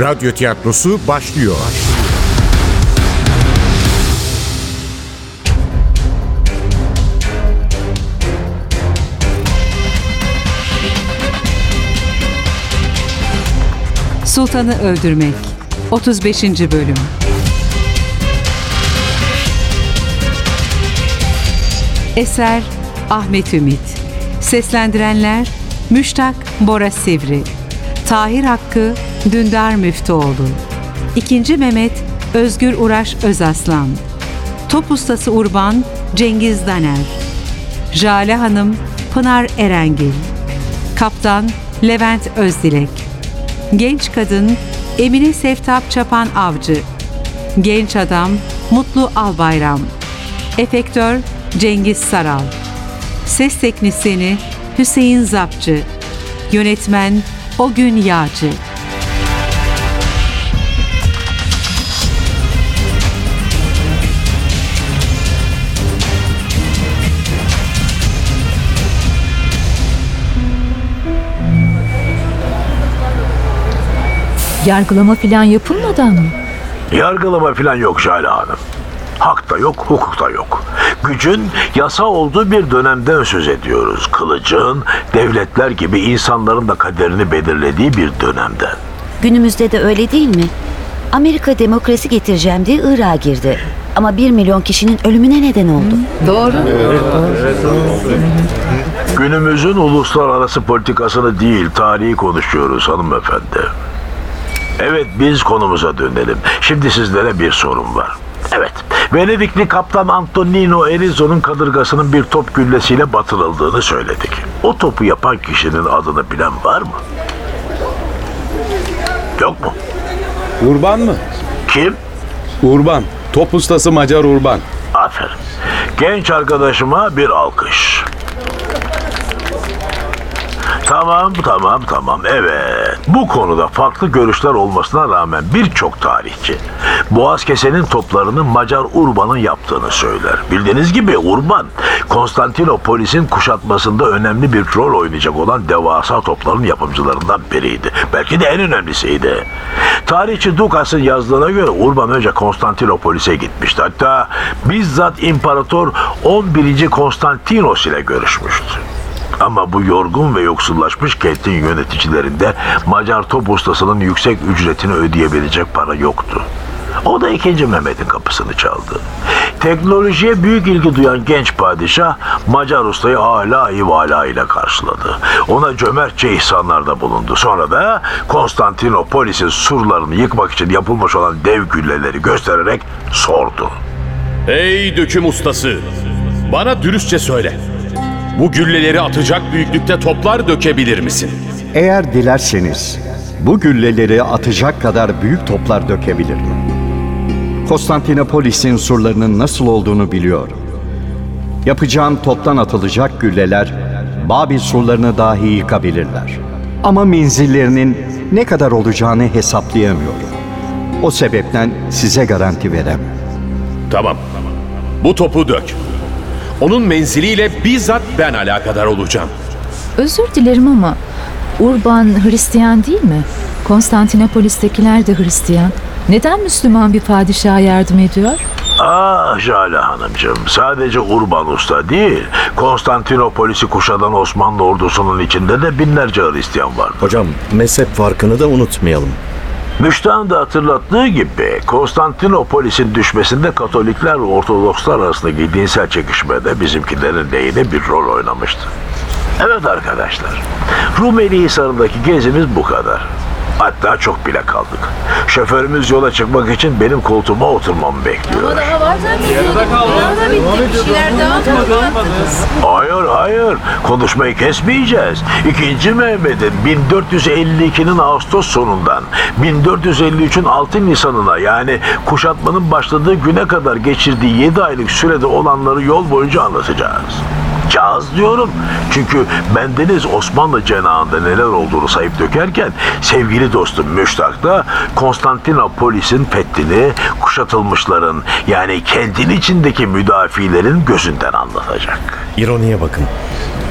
Radyo tiyatrosu başlıyor. Sultanı Öldürmek 35. Bölüm Eser Ahmet Ümit Seslendirenler Müştak Bora Sivri Tahir Hakkı Dündar Müftüoğlu. İkinci Mehmet Özgür Uraş Özaslan. Top ustası Urban Cengiz Daner. Jale Hanım Pınar Erengil. Kaptan Levent Özdilek. Genç kadın Emine Seftap Çapan Avcı. Genç adam Mutlu Albayram. Efektör Cengiz Saral. Ses teknisyeni Hüseyin Zapçı. Yönetmen O Gün Yağcı Yargılama falan yapılmadan mı? Yargılama falan yok Jale Hanım. Hak da yok, hukuk da yok. Gücün yasa olduğu bir dönemden söz ediyoruz. Kılıcın, devletler gibi insanların da kaderini belirlediği bir dönemden. Günümüzde de öyle değil mi? Amerika demokrasi getireceğim diye Irak'a girdi. Ama bir milyon kişinin ölümüne neden oldu. Günümüzün uluslararası politikasını değil, tarihi konuşuyoruz hanımefendi. Evet, biz konumuza dönelim. Şimdi sizlere bir sorum var. Evet, Venedikli kaptan Antonino Erizo'nun kadırgasının bir top güllesiyle batırıldığını söyledik. O topu yapan kişinin adını bilen var mı? Yok mu? Urban mı? Kim? Urban. Top ustası Macar Urban. Aferin. Genç arkadaşıma bir alkış. Tamam, tamam, tamam. Evet. Bu konuda farklı görüşler olmasına rağmen birçok tarihçi Boğaz kesenin toplarını Macar Urban'ın yaptığını söyler. Bildiğiniz gibi Urban, Konstantinopolis'in kuşatmasında önemli bir rol oynayacak olan devasa topların yapımcılarından biriydi. Belki de en önemlisiydi. Tarihçi Dukas'ın yazdığına göre Urban önce Konstantinopolis'e gitmişti. Hatta bizzat İmparator 11. Konstantinos ile görüşmüştü. Ama bu yorgun ve yoksullaşmış kentin yöneticilerinde Macar top ustasının yüksek ücretini ödeyebilecek para yoktu. O da ikinci Mehmet'in kapısını çaldı. Teknolojiye büyük ilgi duyan genç padişah Macar ustayı âlâ ivala ile karşıladı. Ona cömertçe ihsanlarda bulundu. Sonra da Konstantinopolis'in surlarını yıkmak için yapılmış olan dev gülleleri göstererek sordu. Ey döküm ustası! Bana dürüstçe söyle. Bu gülleleri atacak büyüklükte toplar dökebilir misin? Eğer dilerseniz bu gülleleri atacak kadar büyük toplar dökebilirim. Konstantinopolis'in surlarının nasıl olduğunu biliyorum. Yapacağım toptan atılacak gülleler Babil surlarını dahi yıkabilirler. Ama menzillerinin ne kadar olacağını hesaplayamıyorum. O sebepten size garanti veremem. Tamam. Bu topu dök. Onun menziliyle bizzat ben alakadar olacağım. Özür dilerim ama Urban Hristiyan değil mi? Konstantinopolis'tekiler de Hristiyan. Neden Müslüman bir padişaha yardım ediyor? Ah Jale Hanımcığım, sadece Urban Usta değil, Konstantinopolis'i kuşatan Osmanlı ordusunun içinde de binlerce Hristiyan var. Hocam mezhep farkını da unutmayalım. Müştahın da hatırlattığı gibi Konstantinopolis'in düşmesinde Katolikler ve Ortodokslar arasındaki dinsel çekişmede bizimkilerin lehine bir rol oynamıştı. Evet arkadaşlar, Rumeli Hisarı'ndaki gezimiz bu kadar. Hatta çok bile kaldık. Şoförümüz yola çıkmak için benim koltuğuma oturmamı bekliyor. Hayır hayır konuşmayı kesmeyeceğiz. İkinci Mehmet'in 1452'nin Ağustos sonundan 1453'ün 6 Nisan'ına yani kuşatmanın başladığı güne kadar geçirdiği 7 aylık sürede olanları yol boyunca anlatacağız. Caz diyorum. Çünkü bendeniz Osmanlı cenahında neler olduğunu sayıp dökerken sevgili dostum Müştak da Konstantinopolis'in fethini kuşatılmışların yani kentin içindeki müdafilerin gözünden anlatacak. İroniye bakın.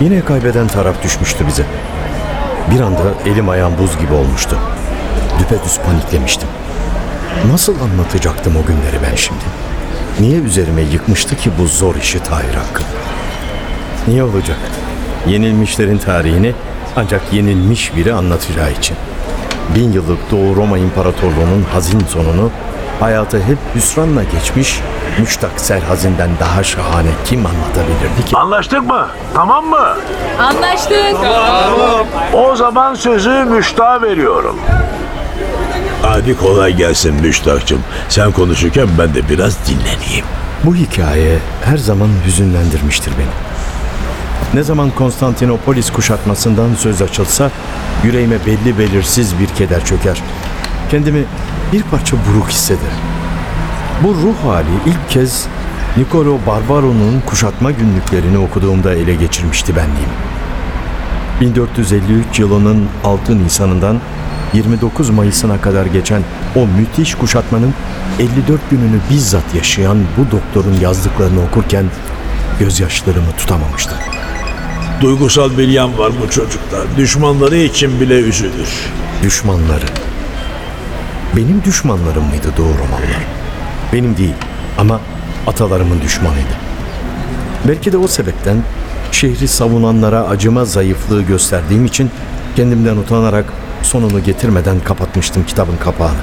Yine kaybeden taraf düşmüştü bize. Bir anda elim ayağım buz gibi olmuştu. Düpedüz paniklemiştim. Nasıl anlatacaktım o günleri ben şimdi? Niye üzerime yıkmıştı ki bu zor işi Tahir Hakkı? Niye olacak? Yenilmişlerin tarihini ancak yenilmiş biri anlatacağı için. Bin yıllık Doğu Roma İmparatorluğu'nun hazin sonunu hayatı hep hüsranla geçmiş Müştak Serhazin'den daha şahane kim anlatabilirdi ki? Anlaştık mı? Tamam mı? Anlaştık. O zaman sözü Müştak'a veriyorum. Hadi kolay gelsin Müştak'cığım. Sen konuşurken ben de biraz dinleneyim. Bu hikaye her zaman hüzünlendirmiştir beni. Ne zaman Konstantinopolis kuşatmasından söz açılsa yüreğime belli belirsiz bir keder çöker. Kendimi bir parça buruk hissederim. Bu ruh hali ilk kez Niccolo Barbaro'nun kuşatma günlüklerini okuduğumda ele geçirmişti benliğimi. 1453 yılının 6 Nisan'ından 29 Mayıs'ına kadar geçen o müthiş kuşatmanın 54 gününü bizzat yaşayan bu doktorun yazdıklarını okurken gözyaşlarımı tutamamıştım. Duygusal bir yan var bu çocukta. Düşmanları için bile üzülür. Düşmanları. Benim düşmanlarım mıydı Doğu Romalılar? Benim değil ama atalarımın düşmanıydı. Belki de o sebepten şehri savunanlara acıma zayıflığı gösterdiğim için kendimden utanarak sonunu getirmeden kapatmıştım kitabın kapağını.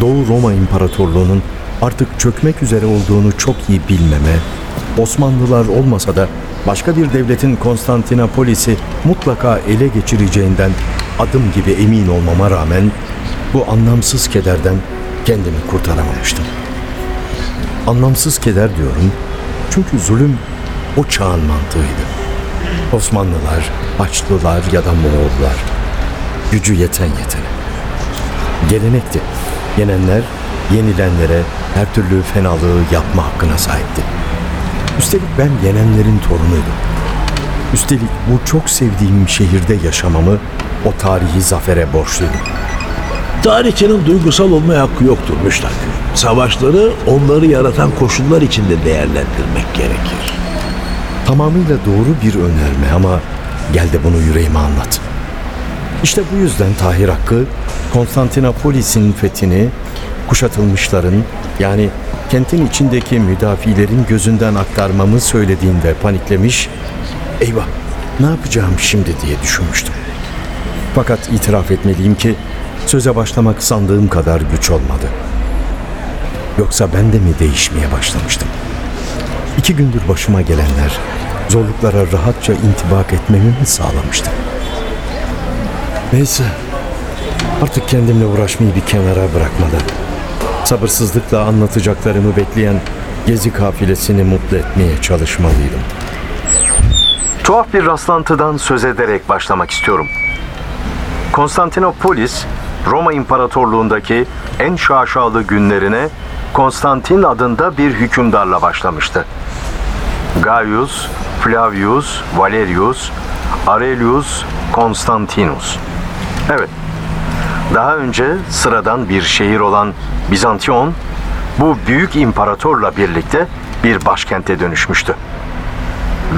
Doğu Roma İmparatorluğu'nun artık çökmek üzere olduğunu çok iyi bilmeme, Osmanlılar olmasa da başka bir devletin Konstantinopolis'i mutlaka ele geçireceğinden adım gibi emin olmama rağmen bu anlamsız kederden kendimi kurtaramamıştım. Anlamsız keder diyorum çünkü zulüm o çağın mantığıydı. Osmanlılar, Haçlılar ya da Moğollar. Gücü yeten yetene. Gelenekti. Yenenler yenilenlere her türlü fenalığı yapma hakkına sahipti. Üstelik ben yenenlerin torunuydum. Üstelik bu çok sevdiğim şehirde yaşamamı o tarihi zafere borçluydum. Tarihçinin duygusal olmaya hakkı yoktur Müştak. Savaşları onları yaratan koşullar içinde değerlendirmek gerekir. Tamamıyla doğru bir önerme ama gel de bunu yüreğime anlat. İşte bu yüzden Tahir Hakkı Konstantinopolis'in fethini kuşatılmışların yani kentin içindeki müdafilerin gözünden aktarmamı söylediğinde paniklemiş, eyvah ne yapacağım şimdi diye düşünmüştüm. Fakat itiraf etmeliyim ki söze başlamak sandığım kadar güç olmadı. Yoksa ben de mi değişmeye başlamıştım? İki gündür başıma gelenler zorluklara rahatça intibak etmemi mi sağlamıştı? Neyse, artık kendimle uğraşmayı bir kenara bırakmadan, sabırsızlıkla anlatacaklarımı bekleyen gezi kafilesini mutlu etmeye çalışmalıydım. Tuhaf bir rastlantıdan söz ederek başlamak istiyorum. Konstantinopolis, Roma İmparatorluğundaki en şaşalı günlerine Konstantin adında bir hükümdarla başlamıştı. Gaius, Flavius, Valerius, Aurelius, Konstantinus. Daha önce sıradan bir şehir olan Bizantiyon, bu büyük imparatorla birlikte bir başkente dönüşmüştü.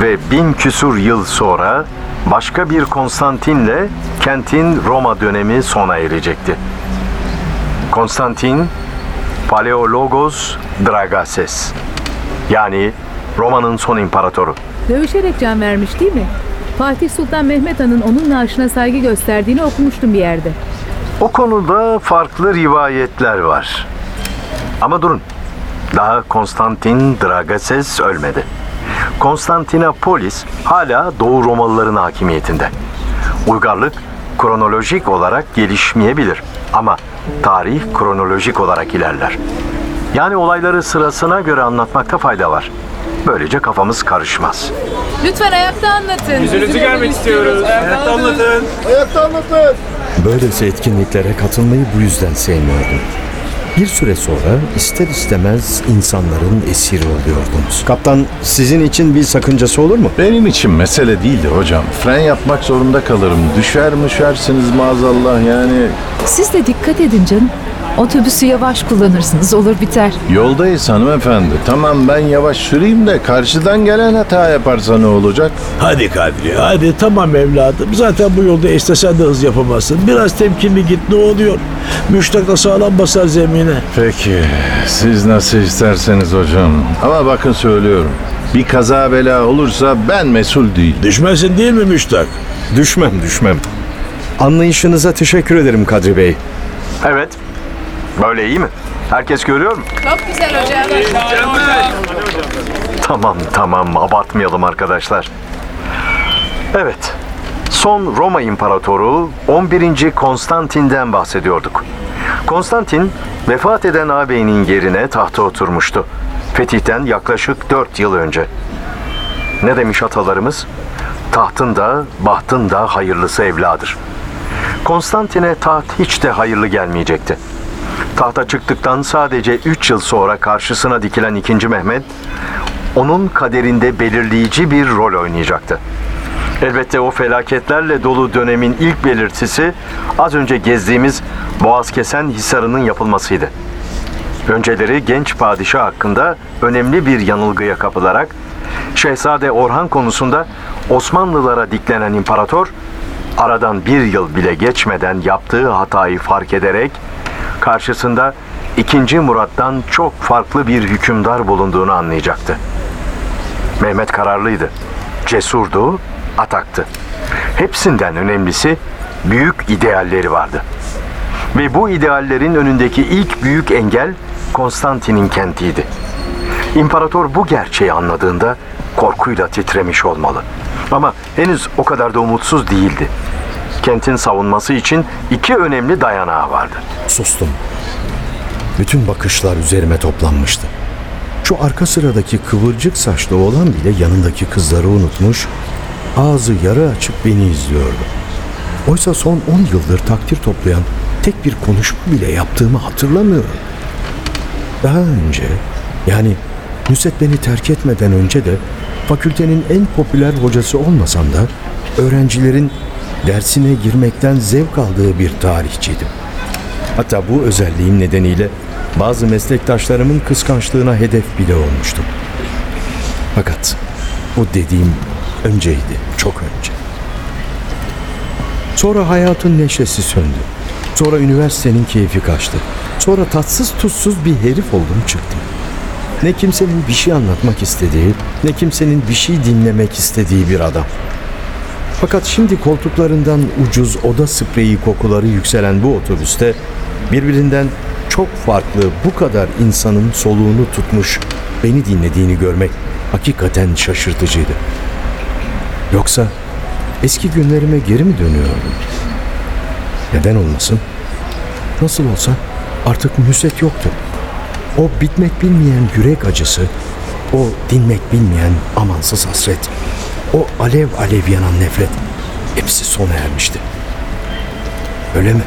Ve bin küsur yıl sonra başka bir Konstantin'le kentin Roma dönemi sona erecekti. Konstantin, Paleologos Dragases. Yani Roma'nın son imparatoru. Dövüşerek can vermiş değil mi? Fatih Sultan Mehmet Han'ın onun naaşına saygı gösterdiğini okumuştum bir yerde. O konuda farklı rivayetler var. Ama durun. Daha Konstantin Dragases ölmedi. Konstantinopolis hala Doğu Romalıların hakimiyetinde. Uygarlık kronolojik olarak gelişmeyebilir ama tarih kronolojik olarak ilerler. Yani olayları sırasına göre anlatmakta fayda var. Böylece kafamız karışmaz. Lütfen ayakta anlatın. Yüzünüzü görmek istiyoruz. Ayakta anlatın. Böylesi etkinliklere katılmayı bu yüzden sevmiyordum. Bir süre sonra ister istemez insanların esiri oluyordunuz. Kaptan sizin için bir sakıncası olur mu? Benim için mesele değildir hocam. Fren yapmak zorunda kalırım. Düşer müşersiniz maazallah yani. Siz de dikkat edin canım. Otobüsü yavaş kullanırsınız olur biter. Yoldayız hanımefendi. Tamam ben yavaş süreyim de karşıdan gelen hata yaparsa ne olacak? Hadi Kadri hadi tamam evladım. Zaten bu yolda istesen de hız yapamazsın. Biraz temkinli git ne oluyor? Müştak da sağlam basar zemine. Peki siz nasıl isterseniz hocam. Ama bakın söylüyorum. Bir kaza bela olursa ben mesul değil. Düşmezsin değil mi Müştak? Düşmem düşmem. Anlayışınıza teşekkür ederim Kadri Bey. Evet. Böyle iyi mi? Herkes görüyor mu? Tamam tamam abartmayalım arkadaşlar. Evet. Son Roma İmparatoru 11. Konstantin'den bahsediyorduk. Konstantin vefat eden ağabeyinin yerine tahta oturmuştu. Fetihten yaklaşık 4 yıl önce. Ne demiş atalarımız? Tahtın da bahtın da hayırlısı evladır. Konstantin'e taht hiç de hayırlı gelmeyecekti. Tahta çıktıktan sadece 3 yıl sonra karşısına dikilen 2. Mehmet, onun kaderinde belirleyici bir rol oynayacaktı. Elbette o felaketlerle dolu dönemin ilk belirtisi az önce gezdiğimiz Boğazkesen Hisarı'nın yapılmasıydı. Önceleri genç padişah hakkında önemli bir yanılgıya kapılarak Şehzade Orhan konusunda Osmanlılara diklenen imparator aradan bir yıl bile geçmeden yaptığı hatayı fark ederek karşısında 2. Murat'tan çok farklı bir hükümdar bulunduğunu anlayacaktı. Mehmet kararlıydı, cesurdu, ataktı. Hepsinden önemlisi büyük idealleri vardı. Ve bu ideallerin önündeki ilk büyük engel Konstantin'in kentiydi. İmparator bu gerçeği anladığında korkuyla titremiş olmalı. Ama henüz o kadar da umutsuz değildi. Kentin savunması için iki önemli dayanağı vardı. Sustum. Bütün bakışlar üzerime toplanmıştı. Şu arka sıradaki kıvırcık saçlı oğlan bile yanındaki kızları unutmuş, ağzı yarı açık beni izliyordu. Oysa son 10 yıldır takdir toplayan tek bir konuşma bile yaptığımı hatırlamıyorum. Daha önce, yani Nusret beni terk etmeden önce de fakültenin en popüler hocası olmasam da öğrencilerin dersine girmekten zevk aldığı bir tarihçiydim. Hatta bu özelliğim nedeniyle bazı meslektaşlarımın kıskançlığına hedef bile olmuştum. Fakat bu dediğim önceydi, çok önce. Sonra hayatın neşesi söndü. Sonra üniversitenin keyfi kaçtı. Sonra tatsız tuzsuz bir herif oldum çıktım. Ne kimsenin bir şey anlatmak istediği, ne kimsenin bir şey dinlemek istediği bir adam. Fakat şimdi koltuklarından ucuz oda spreyi kokuları yükselen bu otobüste birbirinden çok farklı bu kadar insanın soluğunu tutmuş beni dinlediğini görmek hakikaten şaşırtıcıydı. Yoksa eski günlerime geri mi dönüyordum? Neden olmasın? Nasıl olsa artık müset yoktu. O bitmek bilmeyen yürek acısı, o dinmek bilmeyen amansız hasret, o alev alev yanan nefret hepsi sona ermişti. Öyle mi?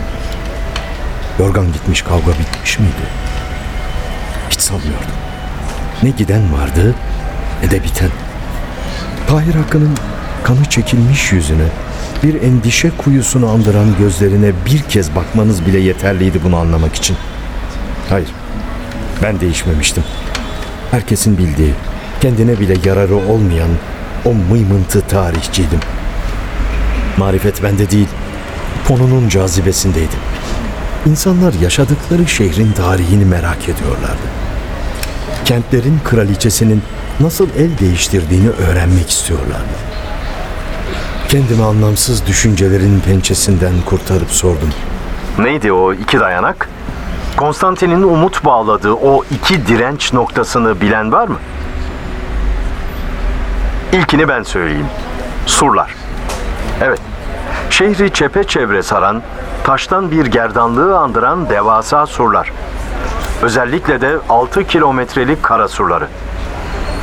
Yorgan gitmiş kavga bitmiş miydi? Hiç sanmıyordum. Ne giden vardı ne de biten. Tahir Hakkı'nın kanı çekilmiş yüzüne, bir endişe kuyusunu andıran gözlerine bir kez bakmanız bile yeterliydi bunu anlamak için. Hayır, ben değişmemiştim. Herkesin bildiği, kendine bile yararı olmayan o mıymıntı tarihçiydim. Marifet bende değil, konunun cazibesindeydim. İnsanlar yaşadıkları şehrin tarihini merak ediyorlardı. Kentlerin kraliçesinin nasıl el değiştirdiğini öğrenmek istiyorlardı. Kendimi anlamsız düşüncelerin pençesinden kurtarıp sordum. Neydi o iki dayanak? Konstantin'in umut bağladığı o iki direnç noktasını bilen var mı? İlkini ben söyleyeyim. Surlar. Evet. Şehri çepeçevre saran, taştan bir gerdanlığı andıran devasa surlar. Özellikle de 6 kilometrelik kara surları.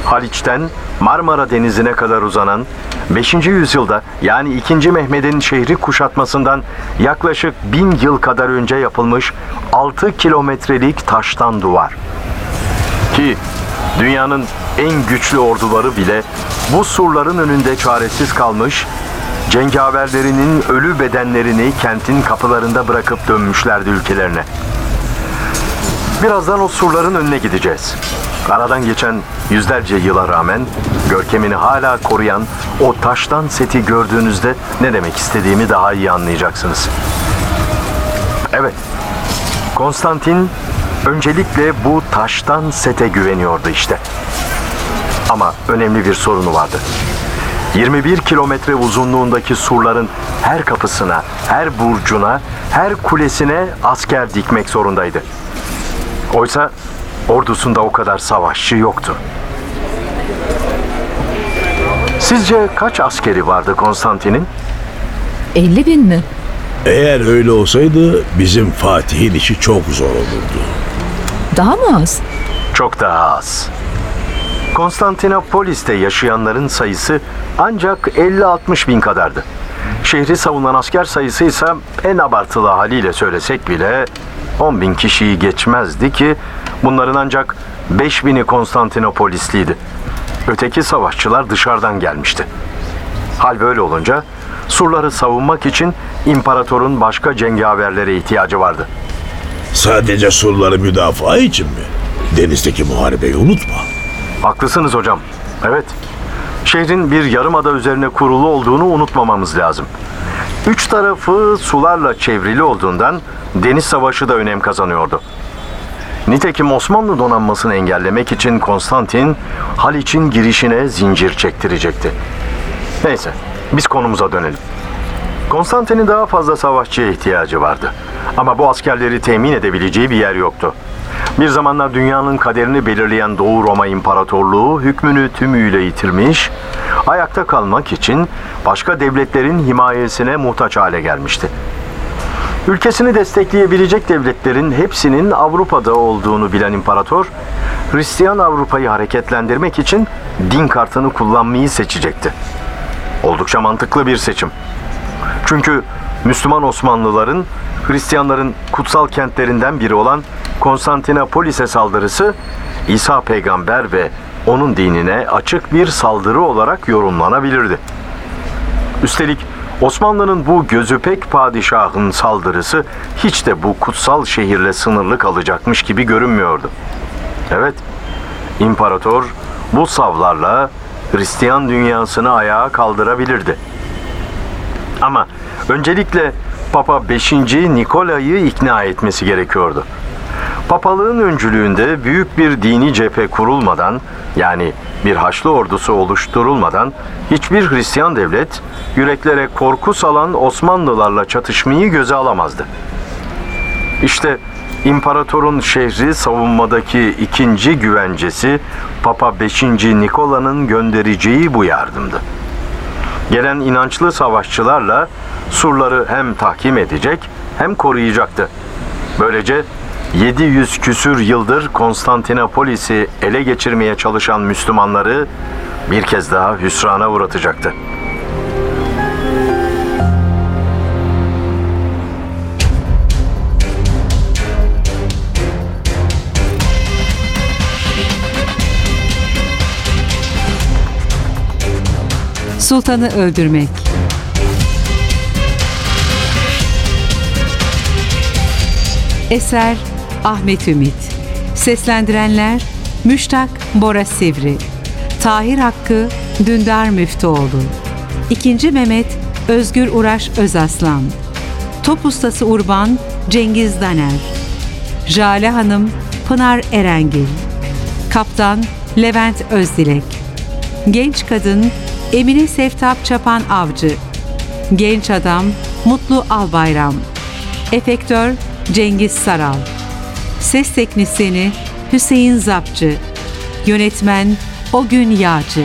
Haliç'ten Marmara Denizi'ne kadar uzanan 5. yüzyılda yani 2. Mehmet'in şehri kuşatmasından yaklaşık bin yıl kadar önce yapılmış 6 kilometrelik taştan duvar. Ki dünyanın en güçlü orduları bile bu surların önünde çaresiz kalmış, cengaverlerinin ölü bedenlerini kentin kapılarında bırakıp dönmüşlerdi ülkelerine. Birazdan o surların önüne gideceğiz. Aradan geçen yüzlerce yıla rağmen görkemini hala koruyan o taştan seti gördüğünüzde ne demek istediğimi daha iyi anlayacaksınız. Evet, Konstantin öncelikle bu taştan sete güveniyordu işte. Ama önemli bir sorunu vardı. 21 kilometre uzunluğundaki surların her kapısına, her burcuna, her kulesine asker dikmek zorundaydı. Oysa ordusunda o kadar savaşçı yoktu. Sizce kaç askeri vardı Konstantin'in? 50 bin mi? Eğer öyle olsaydı bizim Fatih'in işi çok zor olurdu. Daha mı az? Çok daha az. Konstantinopolis'te yaşayanların sayısı ancak 50-60 bin kadardı. Şehri savunan asker sayısı ise en abartılı haliyle söylesek bile 10 bin kişiyi geçmezdi ki bunların ancak 5 bini Konstantinopolisliydi. Öteki savaşçılar dışarıdan gelmişti. Hal böyle olunca surları savunmak için imparatorun başka cengaverlere ihtiyacı vardı. Sadece surları müdafaa için mi? Denizdeki muharebeyi unutma. Haklısınız hocam. Evet. Şehrin bir yarımada üzerine kurulu olduğunu unutmamamız lazım. Üç tarafı sularla çevrili olduğundan deniz savaşı da önem kazanıyordu. Nitekim Osmanlı donanmasını engellemek için Konstantin Haliç'in girişine zincir çektirecekti. Neyse, biz konumuza dönelim. Konstantin'in daha fazla savaşçıya ihtiyacı vardı. Ama bu askerleri temin edebileceği bir yer yoktu. Bir zamanlar dünyanın kaderini belirleyen Doğu Roma İmparatorluğu hükmünü tümüyle yitirmiş, ayakta kalmak için başka devletlerin himayesine muhtaç hale gelmişti. Ülkesini destekleyebilecek devletlerin hepsinin Avrupa'da olduğunu bilen imparator, Hristiyan Avrupa'yı hareketlendirmek için din kartını kullanmayı seçecekti. Oldukça mantıklı bir seçim. Çünkü Müslüman Osmanlıların Hristiyanların kutsal kentlerinden biri olan Konstantinopolis'e saldırısı İsa peygamber ve onun dinine açık bir saldırı olarak yorumlanabilirdi. Üstelik Osmanlı'nın bu gözüpek padişahın saldırısı hiç de bu kutsal şehirle sınırlı kalacakmış gibi görünmüyordu. Evet, imparator bu savlarla Hristiyan dünyasını ayağa kaldırabilirdi. Ama öncelikle Papa 5. Nikola'yı ikna etmesi gerekiyordu. Papalığın öncülüğünde büyük bir dini cephe kurulmadan, yani bir Haçlı ordusu oluşturulmadan hiçbir Hristiyan devlet yüreklere korku salan Osmanlılarla çatışmayı göze alamazdı. İşte imparatorun şehri savunmadaki ikinci güvencesi Papa 5. Nikola'nın göndereceği bu yardımdı. Gelen inançlı savaşçılarla surları hem tahkim edecek hem koruyacaktı. Böylece 700 küsür yıldır Konstantinopolis'i ele geçirmeye çalışan Müslümanları bir kez daha hüsrana uğratacaktı. Sultanı öldürmek. Eser Ahmet Ümit. Seslendirenler Müştak Bora Sivri. Tahir Hakkı Dündar Müftüoğlu. İkinci Mehmet Özgür Uraş Özaslan. Top ustası Urban Cengiz Daner. Jale Hanım Pınar Erengil. Kaptan Levent Özdilek. Genç kadın Emine Seftap Çapan Avcı. Genç adam Mutlu Albayram. Efektör Cengiz Saral. Ses Teknisini Hüseyin Zapçı. Yönetmen Ogün Yağcı